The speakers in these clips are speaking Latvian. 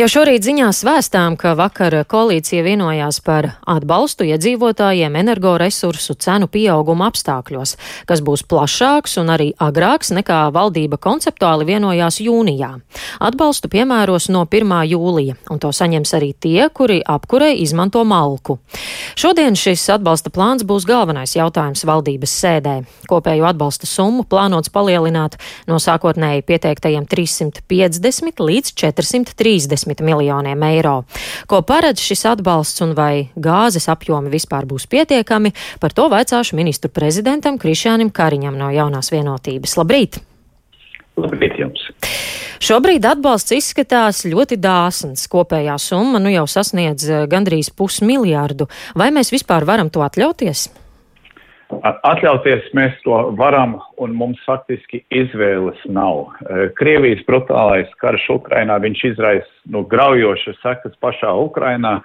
Jau šorīt ziņās vēstām, ka vakar koalīcija vienojās par atbalstu iedzīvotājiem energoresursu cenu pieauguma apstākļos, kas būs plašāks un arī agrāks nekā valdība konceptuāli vienojās jūnijā. Atbalstu piemēros no 1. jūlija, un to saņems arī tie, kuri apkurei izmanto malku. Šodien šis atbalsta plāns būs galvenais jautājums valdības sēdē. Kopējo atbalsta summu plānots palielināt no sākotnēji pieteiktajiem 350 līdz 430 10 miljoniem eiro. Ko paredz šis atbalsts un vai gāzes apjomi vispār būs pietiekami, par to vaicāšu ministru prezidentam Krišānam Kariņam no jaunās vienotības. Labrīt! Labrīt jums! Šobrīd atbalsts izskatās ļoti dāsns. Kopējā summa nu jau sasniedz eh, gandrīz pusmiljārdu. Vai mēs vispār varam to atļauties? Atļauties mēs to varam, un mums faktiski izvēles nav. E, Krievijas brutālais karš Ukrainā, viņš izraisa nu, graujošas sekas pašā Ukrainā.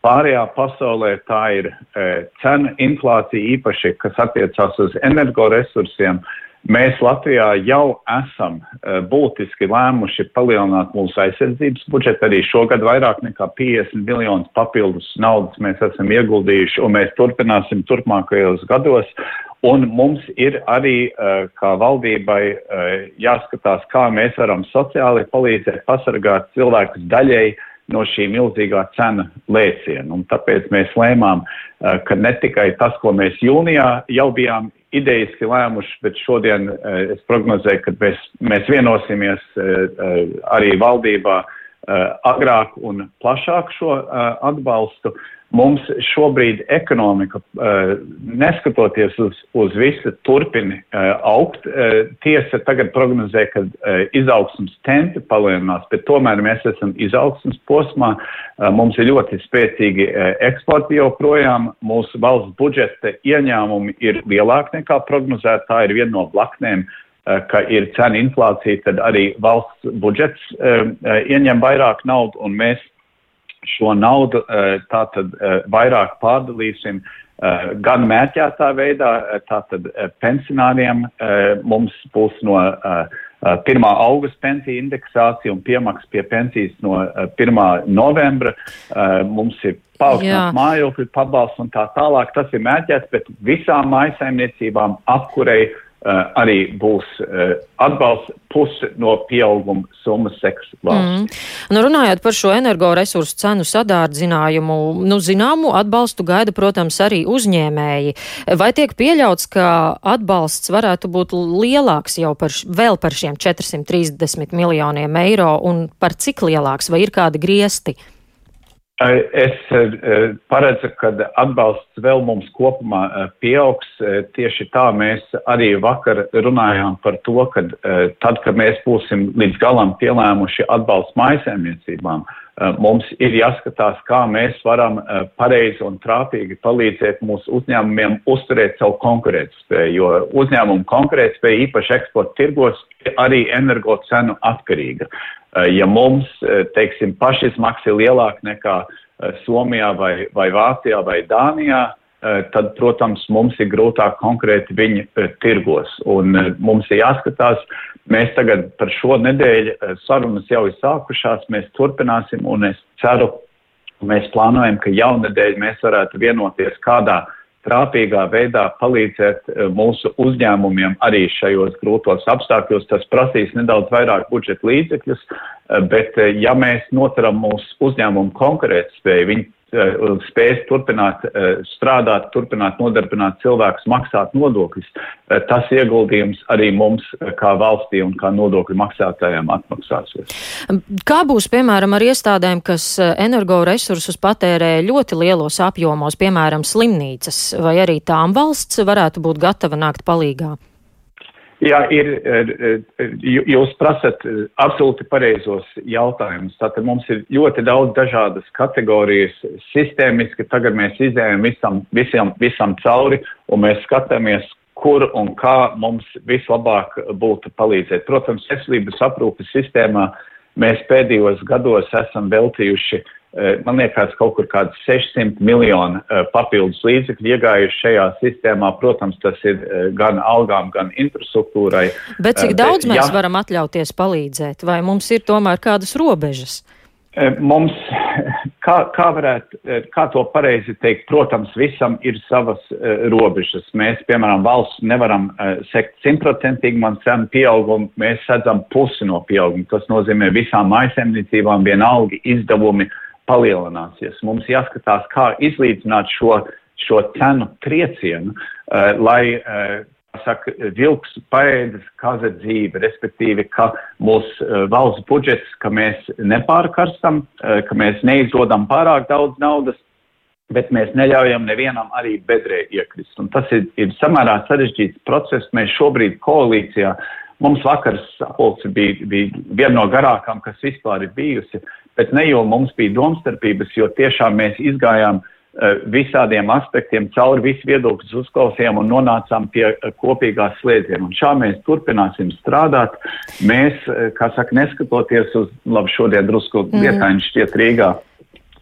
Pārējā pasaulē tā ir e, cena inflācija īpaši, kas attiecās uz energoresursiem. E, Mēs Latvijā jau esam uh, būtiski lēmuši palielināt mūsu aizsardzības budžetu. Arī šogad vairāk nekā 50 miljonus papildus naudas mēs esam ieguldījuši un mēs turpināsim turpmākajos gados. Un mums ir arī, uh, kā valdībai, uh, jāskatās, kā mēs varam sociāli palīdzēt, pasargāt cilvēkus daļēji no šī milzīgā cena lēciena. Un tāpēc mēs lēmām, ka ne tikai tas, ko mēs jūnijā jau bijām idejiski lēmuši, bet šodien uh, es prognozēju, ka mēs, mēs vienosimies uh, arī valdībā agrāk un plašāk šo atbalstu. Mums šobrīd ekonomika, eh, neskatoties uz, uz visu, turpina eh, augt. Eh, tiesa tagad prognozē, ka izaugsmas tempi palielinās, bet tomēr mēs esam izaugsmas posmā. Mums ir ļoti spēcīgi eksporti joprojām. Mūsu valsts budžeta ieņēmumi ir lielāki nekā prognozēta. Tā ir viena no blaknēm ka ir cena inflācija, tad arī valsts budžets ieņem vairāk naudu, un mēs šo naudu eh, tātad eh, vairāk pārdalīsim eh, gan mērķētā veidā, tātad pensionāriem mums būs no 1. augusta pensija indeksācija un piemaks pie pensijas no 1. novembra. Mums ir paaugstināt mājokļu pabalsts un tā tālāk. Tas ir mērķēts, bet visām mājasaimniecībām apkurei Uh, arī būs uh, atbalsts pusi no pieauguma summas seks valsts. Mm. Nu, runājot par šo energoresursu cenu sadārdzinājumu, nu, zināmu atbalstu gaida, protams, arī uzņēmēji. Vai tiek pieļauts, ka atbalsts varētu būt lielāks jau par, vēl par šiem 430 miljoniem eiro un par cik lielāks, vai ir kādi griesti? Es eh, paredzu, ka atbalsts vēl mums kopumā eh, pieaugs. Eh, tieši tā mēs arī vakar runājām par to, ka tad, kad mēs būsim līdz galam pielēmuši atbalstu mājasēmniecībām, mums ir jāskatās, kā mēs varam pareizi un trāpīgi palīdzēt mūsu uzņēmumiem uzturēt savu konkurētspēju, jo uzņēmumu konkurētspēja īpaši eksporta tirgos ir arī energo cenu atkarīga. Eh, ja mums, eh, teiksim, pašizmaksa ir lielāka nekā eh, Somijā vai, vai Vācijā vai Dānijā, tad, protams, mums ir grūtāk konkrēti viņi tirgos. Un mums ir jāskatās, mēs tagad par šo nedēļu sarunas jau ir sākušās, mēs turpināsim un es ceru, mēs plānojam, ka jaunedēļ mēs varētu vienoties kādā trāpīgā veidā palīdzēt eh, mūsu uzņēmumiem arī šajos grūtos apstākļos. Tas prasīs nedaudz vairāk budžeta līdzekļus, eh, bet eh, ja mēs notaram mūsu uzņēmumu konkurētspēju, viņi Eh, spēs turpināt eh, strādāt, turpināt nodarbināt cilvēkus, maksāt nodokļus, eh, tas ieguldījums arī mums kā valstī un kā nodokļu maksātājiem atmaksāsies. Kā būs, piemēram, ar iestādēm, kas energoresursus patērē ļoti lielos apjomos, piemēram, slimnīcas, vai arī tām valsts varētu būt gatava nākt palīgā? Jā, ir, jūs prasat absolūti pareizos jautājumus. Tātad mums ir ļoti daudz dažādas kategorijas sistēmiski. Tagad mēs izējām visam, visam, visam cauri un mēs skatāmies, kur un kā mums vislabāk būtu palīdzēt. Protams, veselības aprūpes sistēmā mēs pēdējos gados esam veltījuši uh, man liekas, kaut kur kāds 600 miljonu eh, papildus līdzekļu iegājuši šajā sistēmā. Protams, tas ir eh, gan algām, gan infrastruktūrai. Bet cik daudz Bet, mēs jā. varam atļauties palīdzēt? Vai mums ir tomēr kādas robežas? Mums, kā, kā varētu, kā to pareizi teikt, protams, visam ir savas uh, robežas. Mēs, piemēram, valsts nevaram uh, sekt simtprocentīgi man cenu pieaugumu, mēs sadzam pusi no pieauguma. Tas nozīmē visām maisemniecībām vienalga izdevumi palielināsies. Mums jāskatās, kā izlīdzināt šo, šo cenu triecienu, uh, lai uh, saka, vilks paēdas kaza dzīve, respektīvi, ka mūsu uh, valsts budžets, ka mēs nepārkarstam, uh, ka mēs neizdodam pārāk daudz naudas, bet mēs neļaujam nevienam arī bedrē iekrist. Un tas ir, ir samērā sarežģīts process. Mēs šobrīd koalīcijā, mums vakars sapulce bija, bija viena no garākām, kas vispār ir bijusi, bet ne jau mums bija domstarpības, jo tiešām mēs izgājām Eh, visādiem aspektiem, cauri visu viedokļus uzklausījām un nonācām pie eh, kopīgās slēdziena. Un šā mēs turpināsim strādāt. Mēs, eh, kā saka, neskatoties uz, labi, šodien drusku mm. vietaiņš šķiet Rīgā,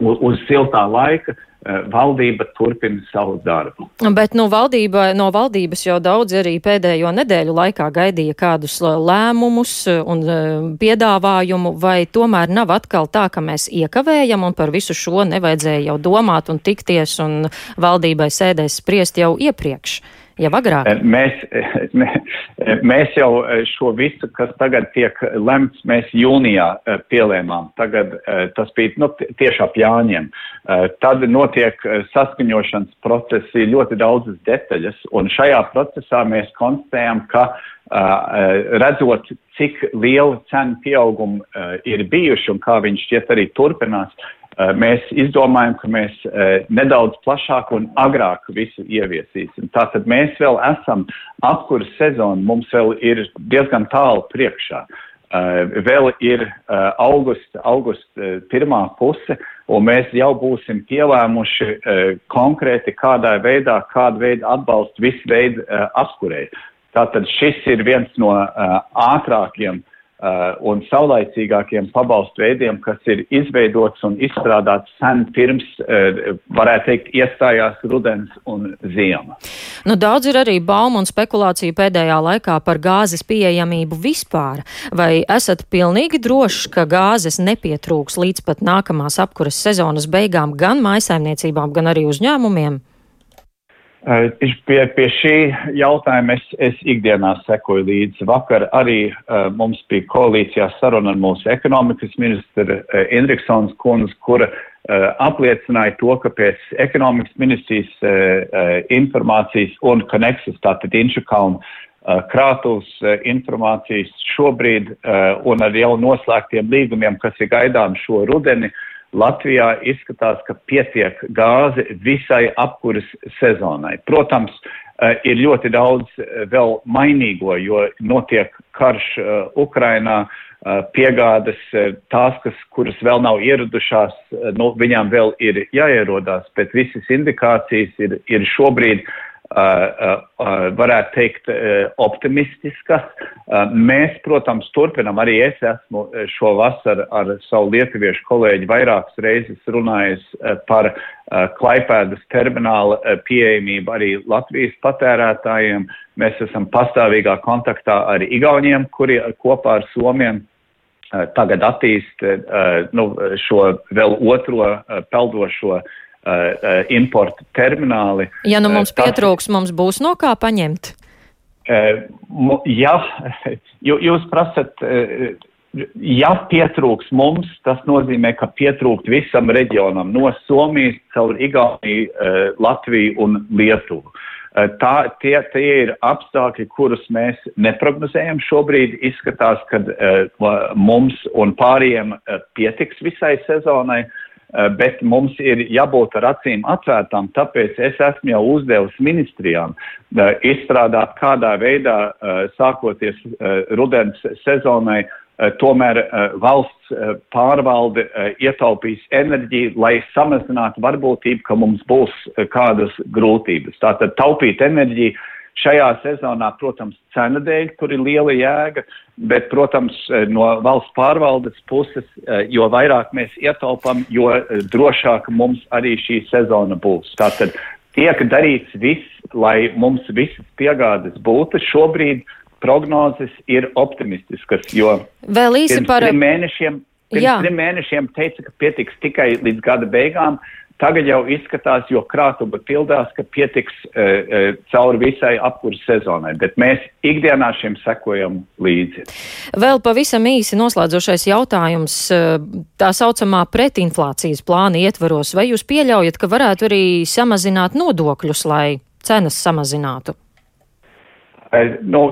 uz, uz siltā laika, valdība turpina savu darbu. Bet nu, valdība, no valdības jau daudz arī pēdējo nedēļu laikā gaidīja kādus eh, lēmumus un eh, piedāvājumu, vai tomēr nav atkal tā, ka mēs iekavējam un par visu šo nevajadzēja jau domāt un tikties un valdībai sēdēs spriest jau iepriekš jau agrāk? Eh, mēs, eh, mēs jau eh, šo visu, kas tagad tiek lemts, mēs jūnijā pielēmām. Tagad tas bija nu, tieši ap Jāņiem. Tad notiek saskaņošanas procesi, ļoti daudzas detaļas, un šajā procesā mēs konstatējam, ka redzot, cik liela cenu pieauguma ir bijuši un kā viņš šķiet arī turpinās, Eh, mēs izdomājam, ka mēs eh, nedaudz plašāk un agrāk visu ieviesīsim. Tātad mēs vēl esam apkuras sezonu, mums vēl ir diezgan tālu priekšā. Uh, vēl ir augusta, uh, pirmā puse, un mēs jau būsim pielēmuši konkrēti, kādā veidā, kādu veidu atbalstu visu veidu apskurēji. Tātad šis ir viens no ātrākiem Uh, un saulaicīgākiem pabalstu veidiem, kas ir izveidots un izstrādāts sen pirms, uh, varētu teikt, iestājās rudens un ziema. Nu, daudz ir arī baumu un spekulāciju pēdējā laikā par gāzes pieejamību vispār. Vai esat pilnīgi droši, ka gāzes nepietrūks līdz pat nākamās apkuras sezonas beigām gan maisaimniecībām, gan arī uzņēmumiem? Pie, pie šī jautājuma es, es ikdienā sekoju līdzi. Vakar arī uh, mums bija koalīcijā saruna ar mūsu ekonomikas ministru uh, Indriksons kundz, kura uh, apliecināja to, ka pēc ekonomikas ministrijas uh, uh, informācijas un Konexas, tātad Inčukalna uh, krātuvs uh, informācijas šobrīd uh, un ar jau noslēgtiem līgumiem, kas ir gaidām šo rudeni, uh, Latvijā izskatās, ka pietiek gāzi visai apkuras sezonai. Protams, eh, ir ļoti daudz eh, vēl mainīgo, jo notiek karš eh, Ukrainā, piegādes tās, kas, kuras vēl nav ieradušās, nu, viņām vēl ir jāierodās, bet visas indikācijas ir, ir šobrīd uh, varētu teikt, optimistiskas. Mēs, protams, turpinam, arī es esmu šo vasaru ar savu lietuviešu kolēģi vairākas reizes runājis par Klaipēdas termināla pieejamību arī Latvijas patērētājiem. Mēs esam pastāvīgā kontaktā ar Igauniem, kuri kopā ar Somiem tagad attīst nu, šo vēl otro peldošo uh, uh, importa termināli. Ja nu mums pietrūks, mums būs no kā paņemt? Uh, ja jūs prasat, uh, ja pietrūks mums, tas nozīmē, ka pietrūkt visam reģionam no Somijas caur Igauniju, uh, Latviju un Lietuvu. Tā, tie, tie ir apstākļi, kurus mēs neprognozējam. Šobrīd izskatās, ka uh, mums un pārējiem uh, pietiks visai sezonai. Uh, bet mums ir jābūt ar acīm atvērtām, tāpēc es esmu jau uzdevis ministrijām eh, izstrādāt kādā veidā, eh, sākoties rudens sezonai, tomēr valsts pārvalde ietaupīs enerģiju, lai samazinātu varbūtību, ka mums būs kādas grūtības. Tātad taupīt enerģiju Šajā sezonā, protams, cena dēļ tur ir liela jēga, bet, protams, no valsts pārvaldes puses, jo vairāk mēs ietaupam, jo drošāk mums arī šī sezona būs. Tātad tiek darīts viss, lai mums visas piegādes būtu. Šobrīd prognozes ir optimistiskas, jo Vēl īsi par mēnešiem Pirms Jā. trim mēnešiem teica, ka pietiks tikai līdz gada beigām. Tagad jau izskatās, jo krātuva pildās, ka pietiks e, e, cauri visai apkursu sezonai, bet mēs ikdienā šim sekojam līdzi. Vēl pavisam īsi noslēdzošais jautājums. E, tā saucamā pretinflācijas plāna ietvaros, vai jūs pieļaujat, ka varētu arī samazināt nodokļus, lai cenas samazinātu? E, nu,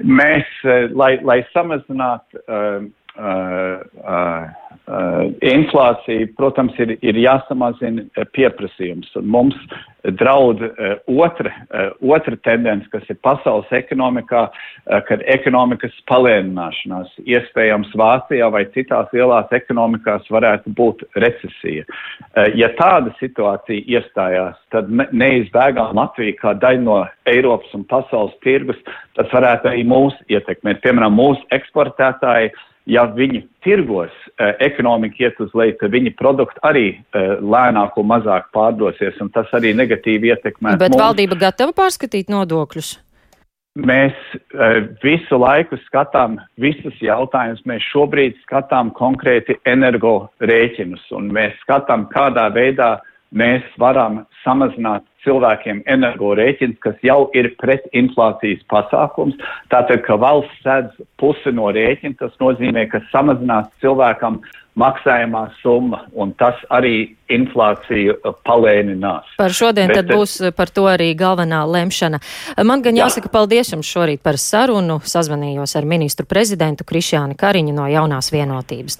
mēs, e, lai, lai samazinātu. Uh, uh, Uh, inflācija, protams, ir, ir jāsamazina uh, pieprasījums. Un mums draud uh, otra, uh, otra tendence, kas ir pasaules ekonomikā, uh, kad ekonomikas palēnināšanās, iespējams Vācijā vai citās lielās ekonomikās varētu būt recesija. Uh, ja tāda situācija iestājās, tad ne, neizbēgām Latvija kā daļa no Eiropas un pasaules tirgus, tas varētu arī mūs ietekmēt. Piemēram, mūsu eksportētāji ja viņi tirgos uh, ekonomika iet uz leju, tad viņi produkti arī uh, lēnāk un mazāk pārdosies, un tas arī negatīvi ietekmē. Bet mums. valdība gatava pārskatīt nodokļus? Mēs uh, visu laiku skatām visus jautājumus. Mēs šobrīd skatām konkrēti energo rēķinus, un mēs skatām, kādā veidā mēs varam samazināt cilvēkiem energorēķins, kas jau ir pret inflācijas pasākums. Tātad, ka valsts sēdz pusi no rēķina, tas nozīmē, ka samazinās cilvēkam maksājumā summa, un tas arī inflāciju palēninās. Par šodien Bet, tad būs par to arī galvenā lemšana. Man gan jāsaka jā. paldies jums šorīt par sarunu. Sazvanījos ar ministru prezidentu Krišjānu Kariņu no jaunās vienotības.